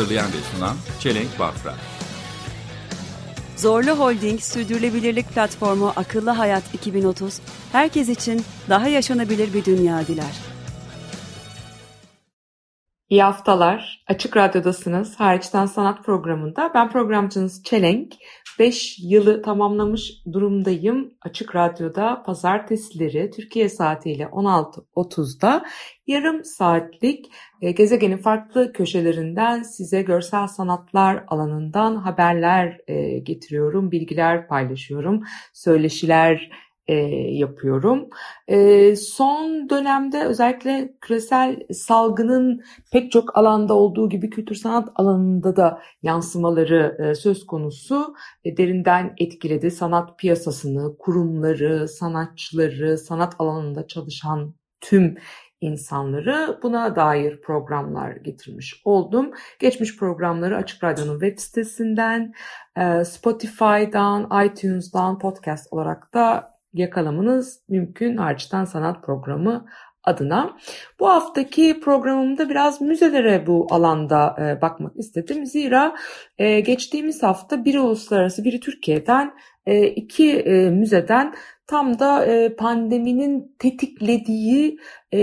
Hazırlayan ve sunan Çelenk Bafra. Zorlu Holding Sürdürülebilirlik Platformu Akıllı Hayat 2030, herkes için daha yaşanabilir bir dünya diler. İyi haftalar. Açık Radyo'dasınız. Hariçten Sanat programında. Ben programcınız Çelenk. 5 yılı tamamlamış durumdayım. Açık Radyo'da pazartesileri Türkiye saatiyle 16.30'da yarım saatlik e, gezegenin farklı köşelerinden size görsel sanatlar alanından haberler e, getiriyorum, bilgiler paylaşıyorum, söyleşiler e, yapıyorum. E, son dönemde özellikle küresel salgının pek çok alanda olduğu gibi kültür sanat alanında da yansımaları e, söz konusu. E, derinden etkiledi sanat piyasasını, kurumları, sanatçıları, sanat alanında çalışan tüm insanları buna dair programlar getirmiş oldum. Geçmiş programları Açık Radyo'nun web sitesinden, e, Spotify'dan, iTunes'dan podcast olarak da yakalamanız mümkün Harçtan Sanat Programı adına. Bu haftaki programımda biraz müzelere bu alanda e, bakmak istedim. Zira e, geçtiğimiz hafta biri uluslararası biri Türkiye'den e, iki e, müzeden tam da e, pandeminin tetiklediği e,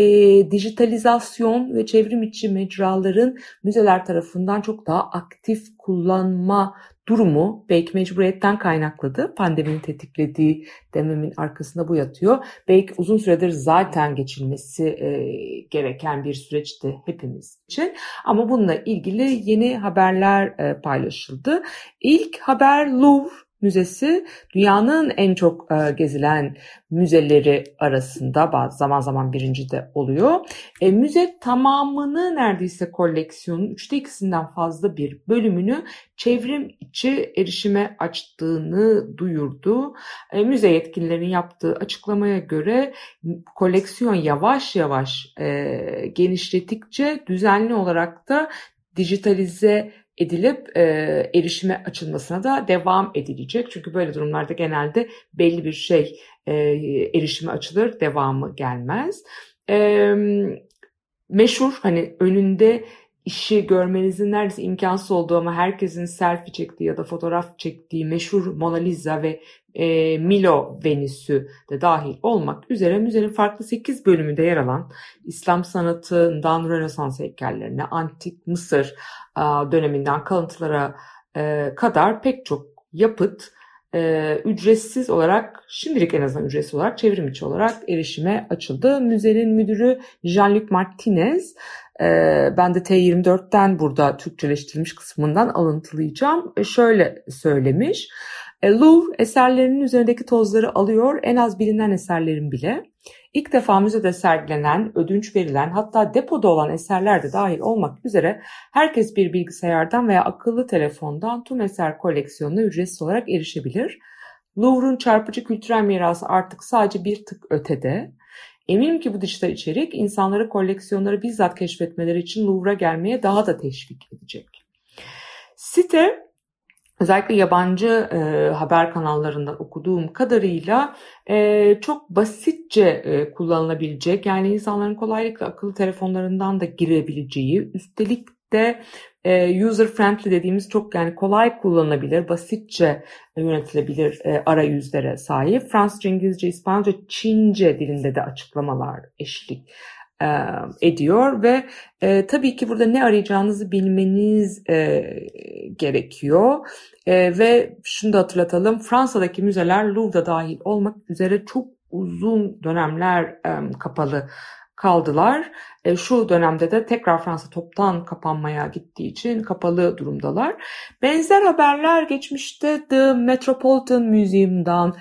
dijitalizasyon ve çevrim içi mecraların müzeler tarafından çok daha aktif kullanma durumu belki mecburiyetten kaynakladı. Pandeminin tetiklediği dememin arkasında bu yatıyor. Belki uzun süredir zaten geçilmesi e, gereken bir süreçti hepimiz için. Ama bununla ilgili yeni haberler e, paylaşıldı. İlk haber Louvre Müzesi dünyanın en çok e, gezilen müzeleri arasında bazı zaman zaman birinci de oluyor. E, müze tamamını neredeyse koleksiyonun üçte ikisinden fazla bir bölümünü çevrim içi erişime açtığını duyurdu. E, müze yetkililerinin yaptığı açıklamaya göre koleksiyon yavaş yavaş e, genişletikçe düzenli olarak da dijitalize edilip e, erişime açılmasına da devam edilecek. Çünkü böyle durumlarda genelde belli bir şey e, erişime açılır, devamı gelmez. E, meşhur hani önünde işi görmenizin neredeyse imkansız olduğu ama herkesin selfie çektiği ya da fotoğraf çektiği meşhur Mona Lisa ve e, Milo Venüsü de dahil olmak üzere müzenin farklı 8 bölümünde yer alan İslam sanatından Rönesans heykellerine, antik Mısır a, döneminden kalıntılara e, kadar pek çok yapıt e, ücretsiz olarak şimdilik en azından ücretsiz olarak çevrim içi olarak erişime açıldı. Müzenin müdürü Jean-Luc Martinez e, ben de T24'ten burada Türkçeleştirilmiş kısmından alıntılayacağım. E, şöyle söylemiş. E, Louvre eserlerinin üzerindeki tozları alıyor en az bilinen eserlerin bile. İlk defa müzede sergilenen, ödünç verilen hatta depoda olan eserler de dahil olmak üzere herkes bir bilgisayardan veya akıllı telefondan tüm eser koleksiyonuna ücretsiz olarak erişebilir. Louvre'un çarpıcı kültürel mirası artık sadece bir tık ötede. Eminim ki bu dijital içerik insanları koleksiyonları bizzat keşfetmeleri için Louvre'a gelmeye daha da teşvik edecek. Site özellikle yabancı e, haber kanallarından okuduğum kadarıyla e, çok basitçe e, kullanılabilecek yani insanların kolaylıkla akıllı telefonlarından da girebileceği üstelik de e, user friendly dediğimiz çok yani kolay kullanılabilir, basitçe yönetilebilir e, arayüzlere sahip. Fransızca, İngilizce, İspanyolca, Çince dilinde de açıklamalar eşlik e, ediyor ve e, tabii ki burada ne arayacağınızı bilmeniz e, gerekiyor e, ve şunu da hatırlatalım Fransa'daki müzeler Louvre'da dahil olmak üzere çok uzun dönemler e, kapalı kaldılar. E, şu dönemde de tekrar Fransa toptan kapanmaya gittiği için kapalı durumdalar. Benzer haberler geçmişte The Metropolitan Museum'dan,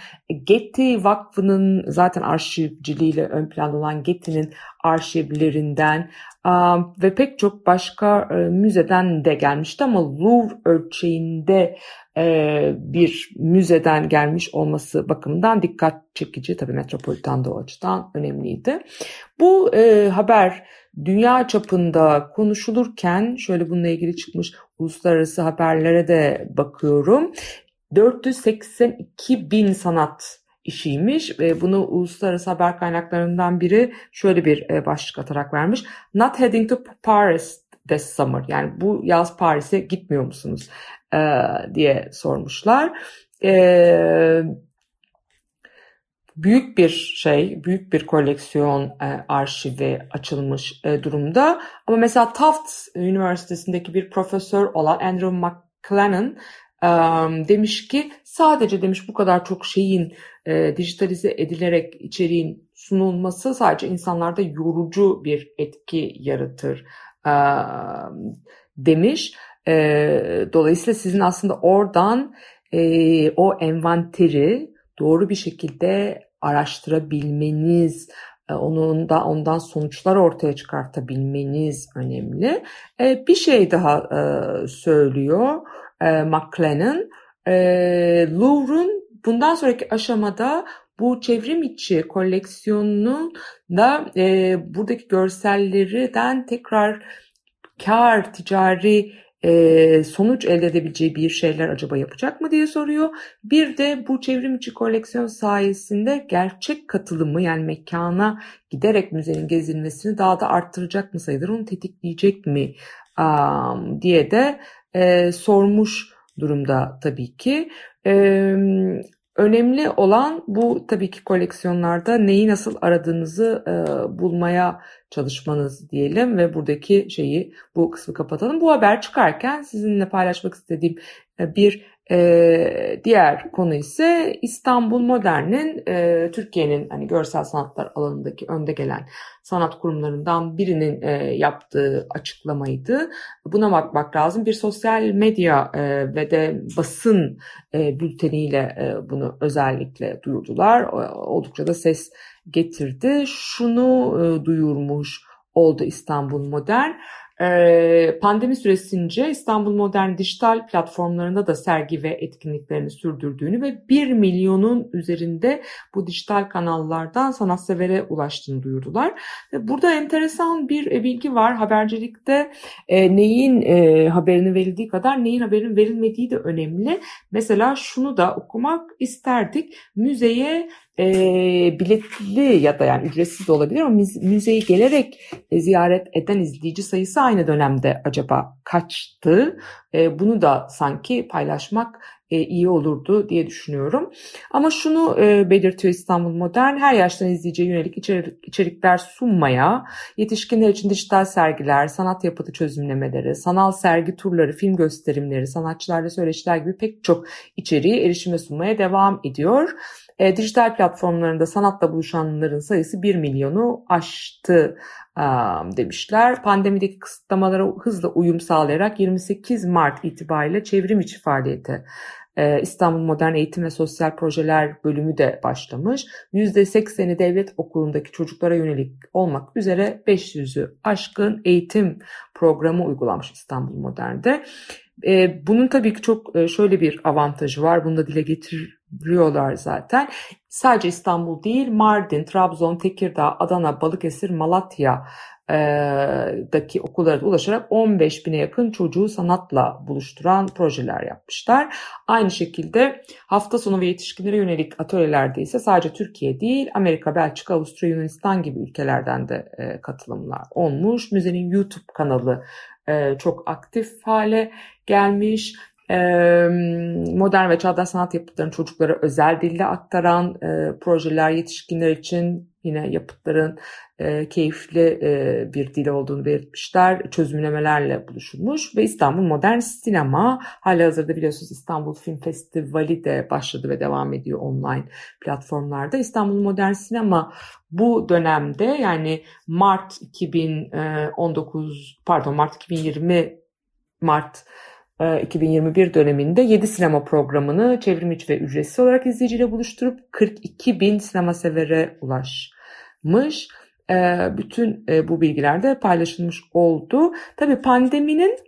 Getty Vakfı'nın zaten arşivciliğiyle ön planda olan Getty'nin arşivlerinden, ve pek çok başka müzeden de gelmişti ama Louvre ölçeğinde bir müzeden gelmiş olması bakımından dikkat çekici. Tabii Metropolitan da o açıdan önemliydi. Bu haber dünya çapında konuşulurken şöyle bununla ilgili çıkmış uluslararası haberlere de bakıyorum. 482 bin sanat işiymiş ve bunu uluslararası haber kaynaklarından biri şöyle bir e, başlık atarak vermiş. Not heading to Paris this summer yani bu yaz Paris'e gitmiyor musunuz e, diye sormuşlar. E, büyük bir şey, büyük bir koleksiyon e, arşivi açılmış e, durumda. Ama mesela Tufts Üniversitesi'ndeki bir profesör olan Andrew McLennan e, demiş ki sadece demiş bu kadar çok şeyin e, dijitalize edilerek içeriğin sunulması sadece insanlarda yorucu bir etki yaratır e, demiş. E, dolayısıyla sizin aslında oradan e, o envanteri doğru bir şekilde araştırabilmeniz, e, onun da ondan sonuçlar ortaya çıkartabilmeniz önemli. E, bir şey daha e, söylüyor McLennan. Louvre'un bundan sonraki aşamada bu çevrim içi koleksiyonunun da buradaki görsellerden tekrar kar, ticari e, sonuç elde edebileceği bir şeyler acaba yapacak mı diye soruyor. Bir de bu çevrim içi koleksiyon sayesinde gerçek katılımı yani mekana giderek müzenin gezilmesini daha da arttıracak mı sayılır, onu tetikleyecek mi um, diye de e, sormuş durumda tabii ki. E, önemli olan bu tabii ki koleksiyonlarda neyi nasıl aradığınızı e, bulmaya çalışmanız diyelim ve buradaki şeyi bu kısmı kapatalım. Bu haber çıkarken sizinle paylaşmak istediğim e, bir e, diğer konu ise İstanbul Modern'in e, Türkiye'nin hani görsel sanatlar alanındaki önde gelen sanat kurumlarından birinin e, yaptığı açıklamaydı. Buna bakmak lazım. Bir sosyal medya e, ve de basın e, bülteniyle e, bunu özellikle duyurdular. Oldukça da ses getirdi. Şunu e, duyurmuş oldu İstanbul Modern. Ee, pandemi süresince İstanbul Modern dijital platformlarında da sergi ve etkinliklerini sürdürdüğünü ve 1 milyonun üzerinde bu dijital kanallardan sanatsevere ulaştığını duyurdular. Burada enteresan bir e, bilgi var. Habercilikte e, neyin e, haberini verildiği kadar neyin haberinin verilmediği de önemli. Mesela şunu da okumak isterdik. Müzeye e, biletli ya da yani ücretsiz de olabilir ama müzeyi gelerek ziyaret eden izleyici sayısı aynı dönemde acaba kaçtı? E, bunu da sanki paylaşmak e, iyi olurdu diye düşünüyorum. Ama şunu e, belirtiyor İstanbul Modern, her yaştan izleyiciye yönelik içerik, içerikler sunmaya, yetişkinler için dijital sergiler, sanat yapıtı çözümlemeleri, sanal sergi turları, film gösterimleri, sanatçılarla söyleşiler gibi pek çok içeriği erişime sunmaya devam ediyor. E, dijital platformlarında sanatla buluşanların sayısı 1 milyonu aştı e, demişler. Pandemideki kısıtlamalara hızla uyum sağlayarak 28 Mart itibariyle çevrim içi faaliyete e, İstanbul Modern Eğitim ve Sosyal Projeler bölümü de başlamış. %80'i devlet okulundaki çocuklara yönelik olmak üzere 500'ü aşkın eğitim programı uygulanmış İstanbul Modern'de. E, bunun tabii ki çok e, şöyle bir avantajı var. Bunu da dile getiriyorlar zaten. Sadece İstanbul değil, Mardin, Trabzon, Tekirdağ, Adana, Balıkesir, Malatya daki okullara da ulaşarak 15 bine yakın çocuğu sanatla buluşturan projeler yapmışlar. Aynı şekilde hafta sonu ve yetişkinlere yönelik atölyelerde ise sadece Türkiye değil Amerika, Belçika, Avusturya, Yunanistan gibi ülkelerden de katılımlar olmuş. Müzenin YouTube kanalı çok aktif hale gelmiş modern ve çağdaş sanat yapıtlarını çocuklara özel dille aktaran projeler yetişkinler için yine yapıtların keyifli bir dil olduğunu belirtmişler. Çözümlemelerle buluşulmuş ve İstanbul Modern Sinema hala hazırda biliyorsunuz İstanbul Film Festivali de başladı ve devam ediyor online platformlarda. İstanbul Modern Sinema bu dönemde yani Mart 2019 pardon Mart 2020 Mart 2021 döneminde 7 sinema programını çevrim içi ve ücretsiz olarak izleyiciyle buluşturup 42 bin sinema severe ulaşmış. e, bütün e, bu bilgiler de paylaşılmış oldu. Tabii pandeminin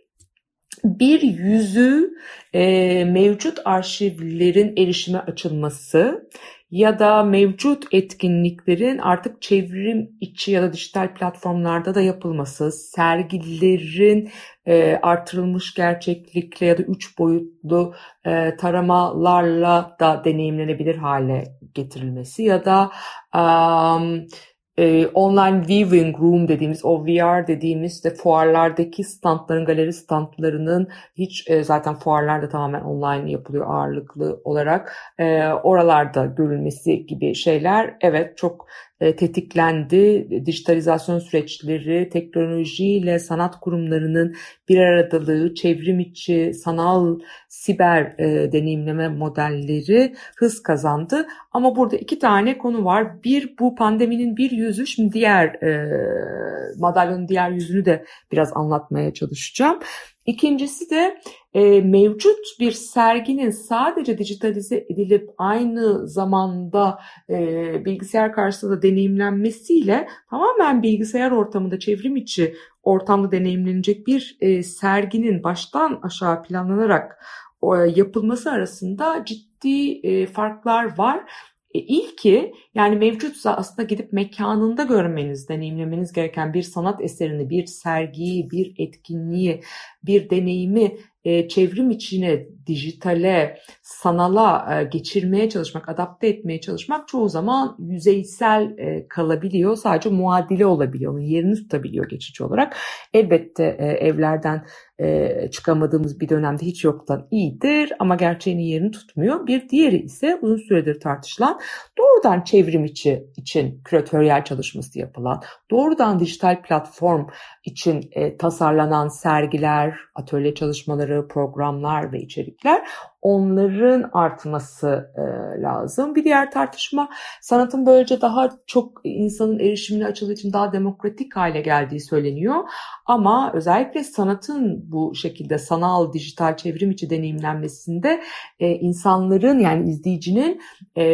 bir yüzü e, mevcut arşivlerin erişime açılması ya da mevcut etkinliklerin artık çevrim içi ya da dijital platformlarda da yapılması, sergilerin e, artırılmış gerçeklikle ya da üç boyutlu e, taramalarla da deneyimlenebilir hale getirilmesi ya da um, e, online viewing room dediğimiz o VR dediğimiz de fuarlardaki standların galeri standlarının hiç e, zaten fuarlarda tamamen online yapılıyor ağırlıklı olarak. E, oralarda görülmesi gibi şeyler evet çok tetiklendi. Dijitalizasyon süreçleri, teknolojiyle sanat kurumlarının bir aradalığı, çevrim içi, sanal, siber e, deneyimleme modelleri hız kazandı. Ama burada iki tane konu var. Bir bu pandeminin bir yüzü, şimdi diğer e, madalyonun diğer yüzünü de biraz anlatmaya çalışacağım. İkincisi de e, mevcut bir serginin sadece dijitalize edilip aynı zamanda e, bilgisayar karşısında deneyimlenmesiyle tamamen bilgisayar ortamında çevrim içi ortamda deneyimlenecek bir e, serginin baştan aşağı planlanarak yapılması arasında ciddi e, farklar var. E, ilki yani mevcutsa aslında gidip mekanında görmeniz, deneyimlemeniz gereken bir sanat eserini, bir sergiyi, bir etkinliği, bir deneyimi e, çevrim içine, dijitale, sanala e, geçirmeye çalışmak, adapte etmeye çalışmak çoğu zaman yüzeysel e, kalabiliyor. Sadece muadili olabiliyor, onun yerini tutabiliyor geçici olarak. Elbette e, evlerden e, çıkamadığımız bir dönemde hiç yoktan iyidir ama gerçeğinin yerini tutmuyor. Bir diğeri ise uzun süredir tartışılan doğrudan çevrim içi için küratöryel çalışması yapılan, doğrudan dijital platform için e, tasarlanan sergiler, atölye çalışmaları, programlar ve içerikler onların artması e, lazım. Bir diğer tartışma sanatın böylece daha çok insanın erişimine açıldığı için daha demokratik hale geldiği söyleniyor. Ama özellikle sanatın bu şekilde sanal, dijital çevrim içi deneyimlenmesinde e, insanların yani izleyicinin e,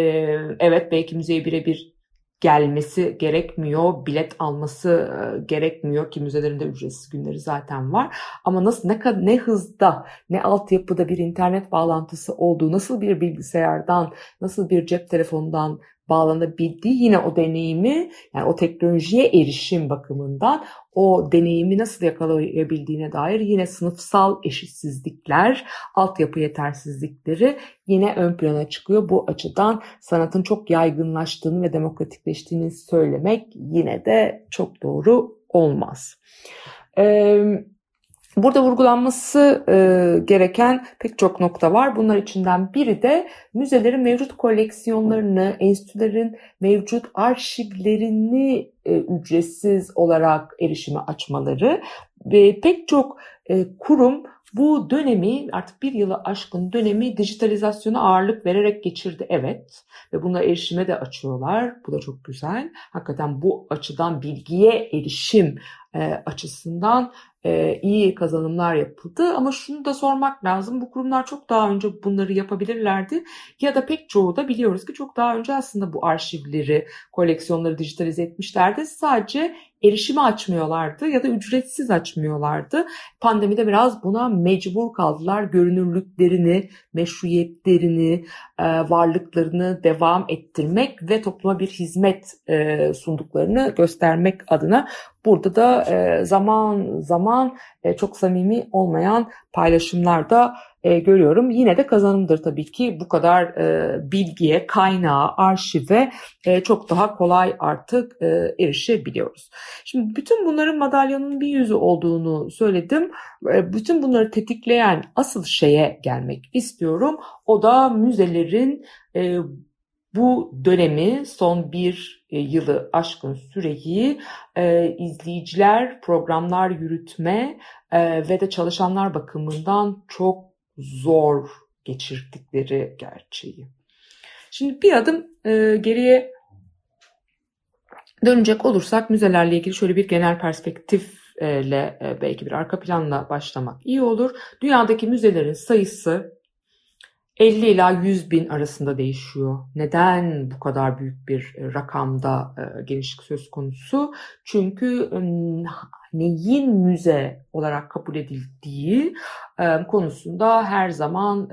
evet belki müzeye birebir gelmesi gerekmiyor, bilet alması e, gerekmiyor ki müzelerinde ücretsiz günleri zaten var. Ama nasıl ne ne hızda, ne altyapıda bir internet bağlantısı olduğu, nasıl bir bilgisayardan, nasıl bir cep telefonundan bağlanabildiği yine o deneyimi yani o teknolojiye erişim bakımından o deneyimi nasıl yakalayabildiğine dair yine sınıfsal eşitsizlikler, altyapı yetersizlikleri yine ön plana çıkıyor. Bu açıdan sanatın çok yaygınlaştığını ve demokratikleştiğini söylemek yine de çok doğru olmaz. Ee, Burada vurgulanması e, gereken pek çok nokta var. Bunlar içinden biri de müzelerin mevcut koleksiyonlarını, enstitülerin mevcut arşivlerini e, ücretsiz olarak erişime açmaları. Ve pek çok e, kurum bu dönemi artık bir yılı aşkın dönemi dijitalizasyona ağırlık vererek geçirdi. Evet ve buna erişime de açıyorlar. Bu da çok güzel. Hakikaten bu açıdan bilgiye erişim e, açısından e, iyi kazanımlar yapıldı. Ama şunu da sormak lazım. Bu kurumlar çok daha önce bunları yapabilirlerdi. Ya da pek çoğu da biliyoruz ki çok daha önce aslında bu arşivleri, koleksiyonları dijitalize etmişlerdi. Sadece erişimi açmıyorlardı ya da ücretsiz açmıyorlardı. Pandemide biraz buna mecbur kaldılar. Görünürlüklerini, meşruiyetlerini, e, varlıklarını devam ettirmek ve topluma bir hizmet sunduklarını göstermek adına burada da e, zaman zaman çok samimi olmayan paylaşımlar da e, görüyorum. Yine de kazanımdır tabii ki bu kadar e, bilgiye, kaynağa, arşive e, çok daha kolay artık e, erişebiliyoruz. Şimdi bütün bunların madalyonun bir yüzü olduğunu söyledim. E, bütün bunları tetikleyen asıl şeye gelmek istiyorum. O da müzelerin e, bu dönemi son bir e, yılı aşkın süreyi e, izleyiciler, programlar yürütme e, ve de çalışanlar bakımından çok zor geçirdikleri gerçeği. Şimdi bir adım e, geriye dönecek olursak müzelerle ilgili şöyle bir genel perspektifle e, belki bir arka planla başlamak iyi olur. Dünyadaki müzelerin sayısı 50 ila 100 bin arasında değişiyor. Neden bu kadar büyük bir e, rakamda e, genişlik söz konusu? Çünkü neyin müze olarak kabul edildiği konusunda her zaman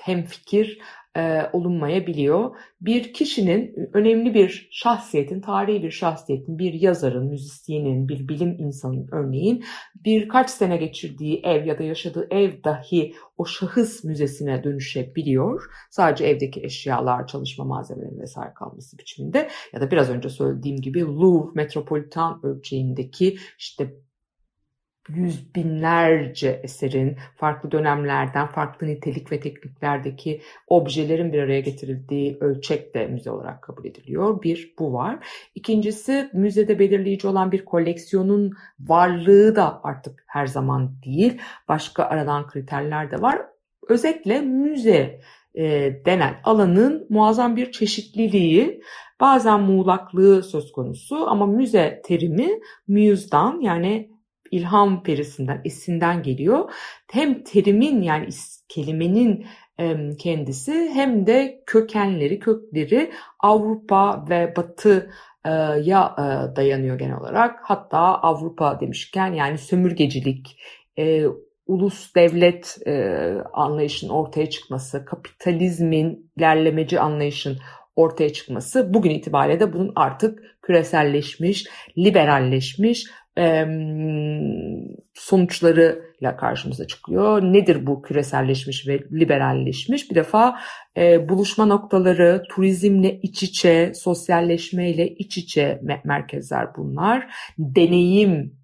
hem fikir e, olunmayabiliyor. Bir kişinin önemli bir şahsiyetin, tarihi bir şahsiyetin, bir yazarın, müzisyenin, bir bilim insanının örneğin birkaç sene geçirdiği ev ya da yaşadığı ev dahi o şahıs müzesine dönüşebiliyor. Sadece evdeki eşyalar, çalışma malzemeleri vesaire kalması biçiminde ya da biraz önce söylediğim gibi Louvre metropolitan ölçeğindeki işte yüz binlerce eserin farklı dönemlerden farklı nitelik ve tekniklerdeki objelerin bir araya getirildiği ölçek de müze olarak kabul ediliyor. Bir bu var. İkincisi müzede belirleyici olan bir koleksiyonun varlığı da artık her zaman değil. Başka aranan kriterler de var. Özetle müze e, denen alanın muazzam bir çeşitliliği, bazen muğlaklığı söz konusu ama müze terimi muse'dan yani ilham perisinden, esinden geliyor. Hem terimin yani kelimenin kendisi hem de kökenleri, kökleri Avrupa ve Batı ya dayanıyor genel olarak. Hatta Avrupa demişken yani sömürgecilik, ulus devlet anlayışın ortaya çıkması, kapitalizmin ilerlemeci anlayışın ortaya çıkması bugün itibariyle de bunun artık küreselleşmiş, liberalleşmiş sonuçlarıyla karşımıza çıkıyor. Nedir bu küreselleşmiş ve liberalleşmiş? Bir defa e, buluşma noktaları, turizmle iç içe, sosyalleşmeyle iç içe merkezler bunlar. Deneyim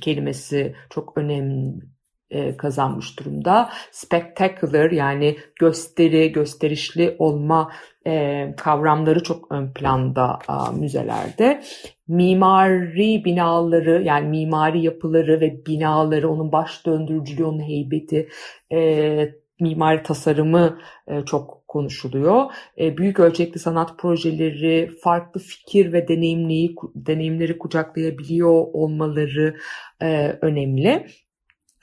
kelimesi çok önemli e, kazanmış durumda. Spectacular yani gösteri, gösterişli olma e, kavramları çok ön planda müzelerde. Mimari binaları yani mimari yapıları ve binaları, onun baş döndürücülüğü, onun heybeti, e, mimari tasarımı çok konuşuluyor. Büyük ölçekli sanat projeleri, farklı fikir ve deneyimleri kucaklayabiliyor olmaları önemli.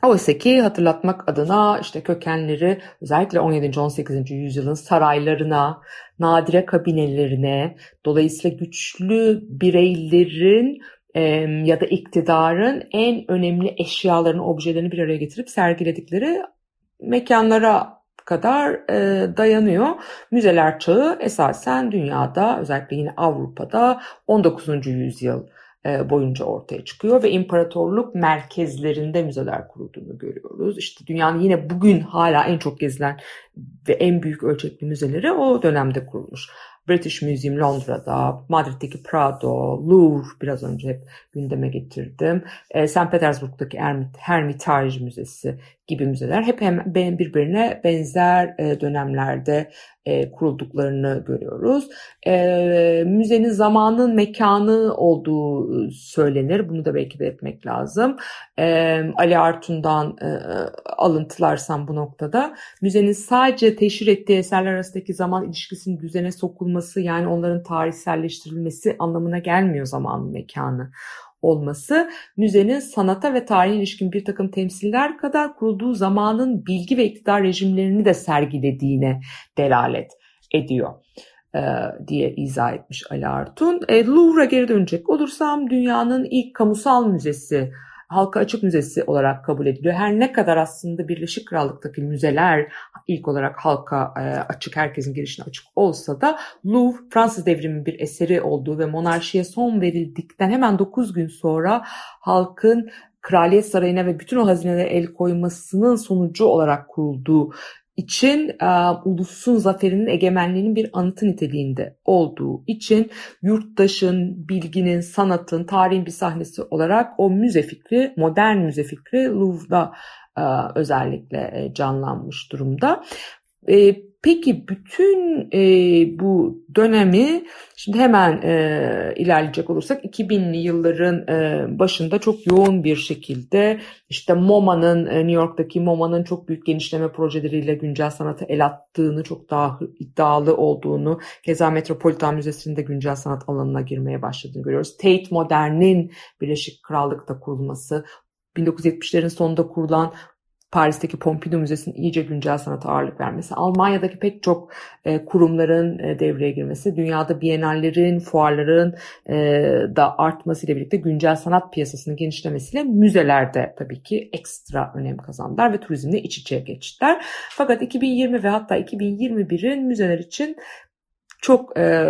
Oysa ki hatırlatmak adına işte kökenleri özellikle 17. 18. yüzyılın saraylarına, nadire kabinelerine, dolayısıyla güçlü bireylerin ya da iktidarın en önemli eşyalarını, objelerini bir araya getirip sergiledikleri mekanlara kadar e, dayanıyor. Müzeler çağı esasen dünyada özellikle yine Avrupa'da 19. yüzyıl boyunca ortaya çıkıyor ve imparatorluk merkezlerinde müzeler kurulduğunu görüyoruz. İşte dünyanın yine bugün hala en çok gezilen ve en büyük ölçekli müzeleri o dönemde kurulmuş. British Museum Londra'da, Madrid'deki Prado, Louvre biraz önce hep gündeme getirdim. E, St. Petersburg'daki Hermitage Müzesi gibi müzeler hep hem birbirine benzer e, dönemlerde e, kurulduklarını görüyoruz. E, müzenin zamanın mekanı olduğu söylenir. Bunu da belki belirtmek lazım. E, Ali Artun'dan e, alıntılarsam bu noktada müzenin sadece teşhir ettiği eserler arasındaki zaman ilişkisinin düzene sokulması yani onların tarihselleştirilmesi anlamına gelmiyor zamanın mekanı olması müzenin sanata ve tarihe ilişkin bir takım temsiller kadar kurulduğu zamanın bilgi ve iktidar rejimlerini de sergilediğine delalet ediyor e, diye izah etmiş Ali Artun. E, Louvre'a geri dönecek olursam dünyanın ilk kamusal müzesi halka açık müzesi olarak kabul ediliyor. Her ne kadar aslında Birleşik Krallık'taki müzeler ilk olarak halka e, açık, herkesin girişine açık olsa da Louvre Fransız devriminin bir eseri olduğu ve monarşiye son verildikten hemen 9 gün sonra halkın Kraliyet Sarayı'na ve bütün o hazinelere el koymasının sonucu olarak kurulduğu için e, ulusun zaferinin egemenliğinin bir anıtı niteliğinde olduğu için yurttaşın, bilginin, sanatın, tarihin bir sahnesi olarak o müze fikri, modern müze fikri Louvre'da e, özellikle e, canlanmış durumda. E, Peki bütün e, bu dönemi şimdi hemen e, ilerleyecek olursak 2000'li yılların e, başında çok yoğun bir şekilde işte MoMA'nın e, New York'taki MoMA'nın çok büyük genişleme projeleriyle güncel sanata el attığını çok daha iddialı olduğunu keza Metropolitan Müzesi'nde güncel sanat alanına girmeye başladığını görüyoruz. Tate Modern'in Birleşik Krallık'ta kurulması 1970'lerin sonunda kurulan Paris'teki Pompidou Müzesi'nin iyice güncel sanata ağırlık vermesi, Almanya'daki pek çok e, kurumların e, devreye girmesi, dünyada bienallerin, fuarların e, da artmasıyla birlikte güncel sanat piyasasının genişlemesiyle müzelerde tabii ki ekstra önem kazandılar ve turizmle iç içe geçtiler. Fakat 2020 ve hatta 2021'in müzeler için çok e,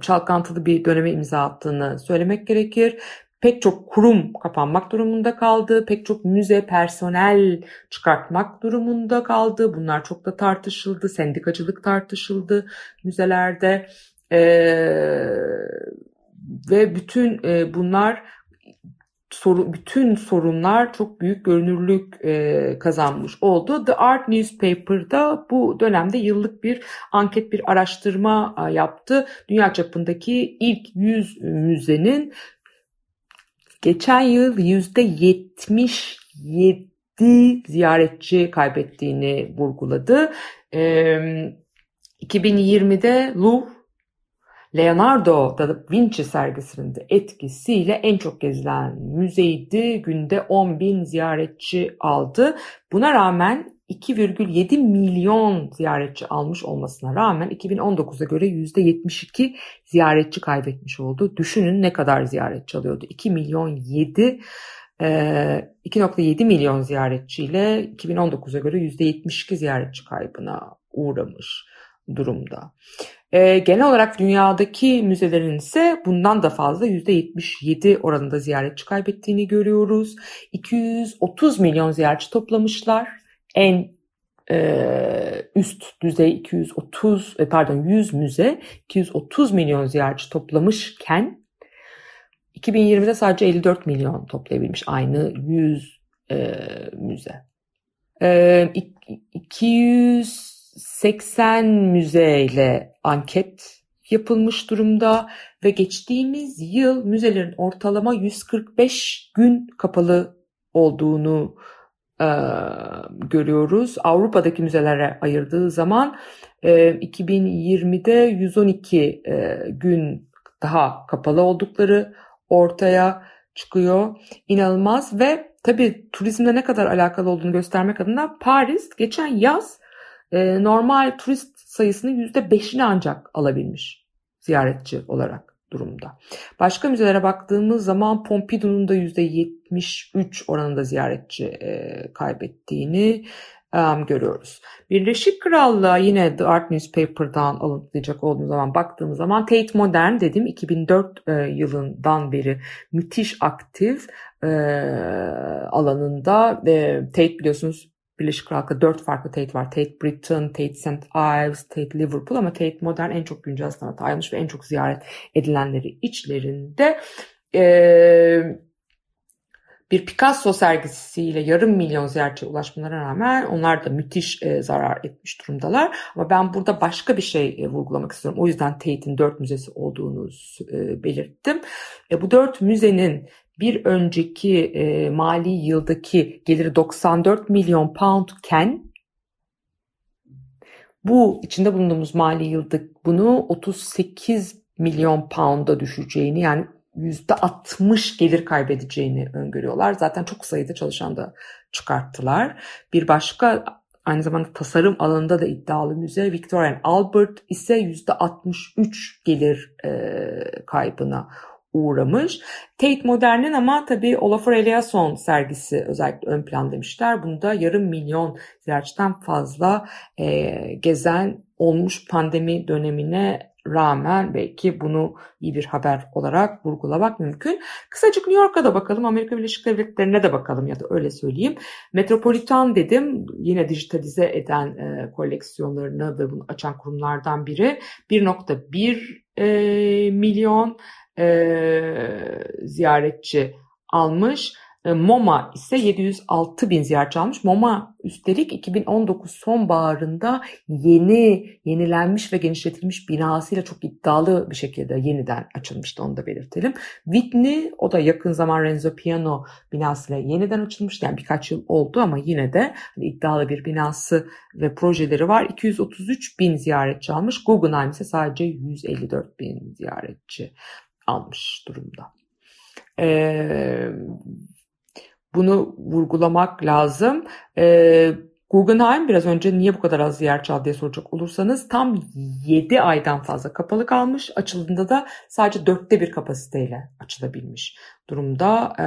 çalkantılı bir döneme imza attığını söylemek gerekir. Pek çok kurum kapanmak durumunda kaldı. Pek çok müze personel çıkartmak durumunda kaldı. Bunlar çok da tartışıldı. Sendikacılık tartışıldı müzelerde. E, ve bütün e, bunlar soru, bütün sorunlar çok büyük görünürlük e, kazanmış oldu. The Art Newspaper'da bu dönemde yıllık bir anket, bir araştırma yaptı. Dünya çapındaki ilk 100 müzenin geçen yıl %77 ziyaretçi kaybettiğini vurguladı. E, 2020'de Louvre Leonardo da Vinci sergisinin de etkisiyle en çok gezilen müzeydi. Günde 10 bin ziyaretçi aldı. Buna rağmen 2,7 milyon ziyaretçi almış olmasına rağmen 2019'a göre %72 ziyaretçi kaybetmiş oldu. Düşünün ne kadar ziyaretçi alıyordu. 2 milyon 7 2.7 milyon ziyaretçiyle 2019'a göre %72 ziyaretçi kaybına uğramış durumda. E, genel olarak dünyadaki müzelerin ise bundan da fazla %77 oranında ziyaretçi kaybettiğini görüyoruz. 230 milyon ziyaretçi toplamışlar. En e, üst düzey 230 e, pardon 100 müze 230 milyon ziyaretçi toplamışken 2020'de sadece 54 milyon toplayabilmiş aynı 100 e, müze. E, 200 80 müzeyle anket yapılmış durumda ve geçtiğimiz yıl müzelerin ortalama 145 gün kapalı olduğunu e, görüyoruz. Avrupa'daki müzelere ayırdığı zaman e, 2020'de 112 e, gün daha kapalı oldukları ortaya çıkıyor. İnanılmaz ve tabii turizmle ne kadar alakalı olduğunu göstermek adına Paris geçen yaz e, normal turist sayısının %5'ini ancak alabilmiş ziyaretçi olarak durumda. Başka müzelere baktığımız zaman Pompidou'nun da %73 oranında ziyaretçi e, kaybettiğini um, görüyoruz. Birleşik Krallığa yine The Art Newspaper'dan alıntılayacak olduğumuz zaman baktığımız zaman Tate Modern dedim 2004 e, yılından beri müthiş aktif e, alanında. E, Tate biliyorsunuz Birleşik Krallık'ta dört farklı Tate var. Tate Britain, Tate St. Ives, Tate Liverpool ama Tate Modern en çok güncel sanata ayrılmış ve en çok ziyaret edilenleri içlerinde. Ee, bir Picasso sergisiyle yarım milyon ziyaretçiye ulaşmalarına rağmen onlar da müthiş e, zarar etmiş durumdalar. Ama ben burada başka bir şey e, vurgulamak istiyorum. O yüzden Tate'in dört müzesi olduğunu e, belirttim. E, bu dört müzenin bir önceki e, mali yıldaki geliri 94 milyon poundken bu içinde bulunduğumuz mali yılda bunu 38 milyon pound'a düşeceğini yani %60 gelir kaybedeceğini öngörüyorlar. Zaten çok sayıda çalışan da çıkarttılar. Bir başka aynı zamanda tasarım alanında da iddialı müze Victoria Albert ise %63 gelir e, kaybına uğramış. Tate Modern'in ama tabii Olafur Eliasson sergisi özellikle ön plan demişler. Bunda yarım milyon ziyaretçiden fazla e, gezen olmuş pandemi dönemine rağmen belki bunu iyi bir haber olarak vurgulamak mümkün. Kısacık New York'a da bakalım, Amerika Birleşik Devletleri'ne de bakalım ya da öyle söyleyeyim. Metropolitan dedim, yine dijitalize eden e, koleksiyonlarını ve bunu açan kurumlardan biri. 1.1 e, milyon ziyaretçi almış. E, MoMA ise 706 bin ziyaretçi almış. MoMA üstelik 2019 sonbaharında yeni, yenilenmiş ve genişletilmiş binasıyla çok iddialı bir şekilde yeniden açılmıştı onu da belirtelim. Whitney o da yakın zaman Renzo Piano binasıyla yeniden açılmıştı. Yani birkaç yıl oldu ama yine de hani iddialı bir binası ve projeleri var. 233 bin ziyaretçi almış. Guggenheim ise sadece 154 bin ziyaretçi almış durumda. Ee, Bunu vurgulamak lazım. E, Guggenheim biraz önce niye bu kadar az ziyaretçi aldı diye soracak olursanız tam 7 aydan fazla kapalı kalmış. Açıldığında da sadece dörtte bir kapasiteyle açılabilmiş durumda. E,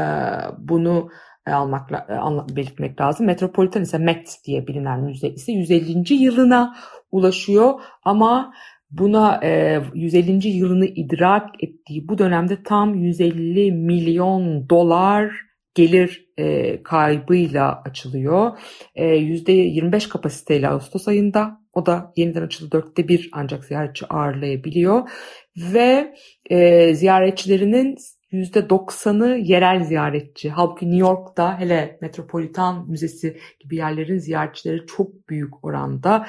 bunu e, almak e, belirtmek lazım. Metropolitan ise Met diye bilinen müze ise 150. yılına ulaşıyor ama buna e, 150. yılını idrak ettiği bu dönemde tam 150 milyon dolar gelir e, kaybıyla açılıyor. E, %25 kapasiteyle Ağustos ayında o da yeniden açıldı dörtte bir ancak ziyaretçi ağırlayabiliyor ve e, ziyaretçilerinin %90'ı yerel ziyaretçi. Halbuki New York'ta hele Metropolitan Müzesi gibi yerlerin ziyaretçileri çok büyük oranda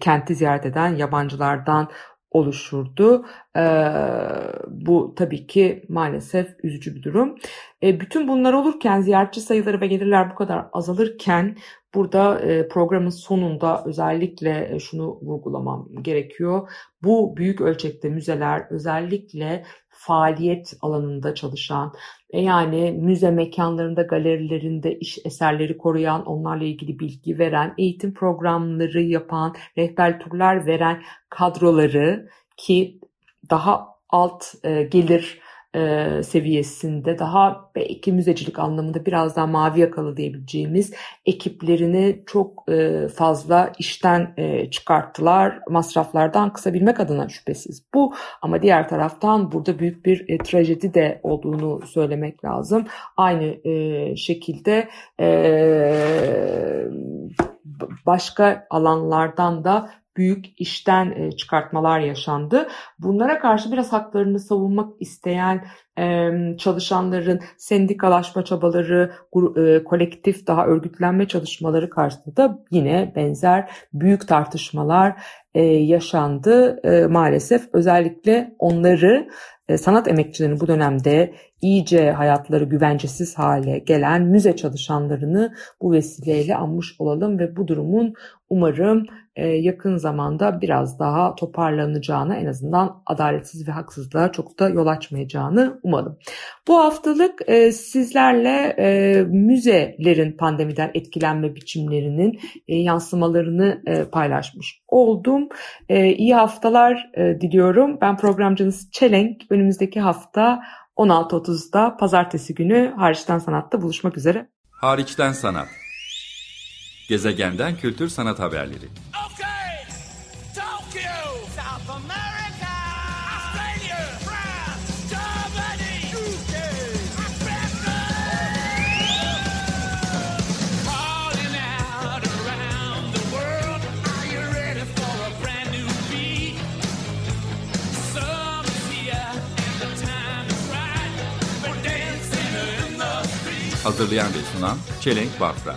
kenti ziyaret eden yabancılardan oluşurdu. E, bu tabii ki maalesef üzücü bir durum. E, bütün bunlar olurken ziyaretçi sayıları ve gelirler bu kadar azalırken burada e, programın sonunda özellikle e, şunu vurgulamam gerekiyor. Bu büyük ölçekte müzeler özellikle faaliyet alanında çalışan e, yani müze mekanlarında, galerilerinde iş eserleri koruyan, onlarla ilgili bilgi veren, eğitim programları yapan, rehber turlar veren kadroları ki daha alt e, gelir e, seviyesinde daha belki müzecilik anlamında biraz daha mavi yakalı diyebileceğimiz ekiplerini çok e, fazla işten e, çıkarttılar. Masraflardan kısabilmek adına şüphesiz bu. Ama diğer taraftan burada büyük bir e, trajedi de olduğunu söylemek lazım. Aynı e, şekilde e, başka alanlardan da büyük işten çıkartmalar yaşandı. Bunlara karşı biraz haklarını savunmak isteyen çalışanların sendikalaşma çabaları, kolektif daha örgütlenme çalışmaları karşısında da yine benzer büyük tartışmalar yaşandı maalesef. Özellikle onları sanat emekçilerinin bu dönemde iyice hayatları güvencesiz hale gelen müze çalışanlarını bu vesileyle anmış olalım ve bu durumun umarım yakın zamanda biraz daha toparlanacağını en azından adaletsiz ve haksızlığa çok da yol açmayacağını umalım. Bu haftalık e, sizlerle e, müzelerin pandemiden etkilenme biçimlerinin yansımalarını paylaşmış oldum. İyi haftalar diliyorum. Ben programcınız Çelenk. Önümüzdeki hafta 16.30'da pazartesi günü Hariçten Sanat'ta buluşmak üzere. Hariçten Sanat Gezegenden Kültür Sanat Haberleri. Hazırlayan ve sunan Çelenk Bafra.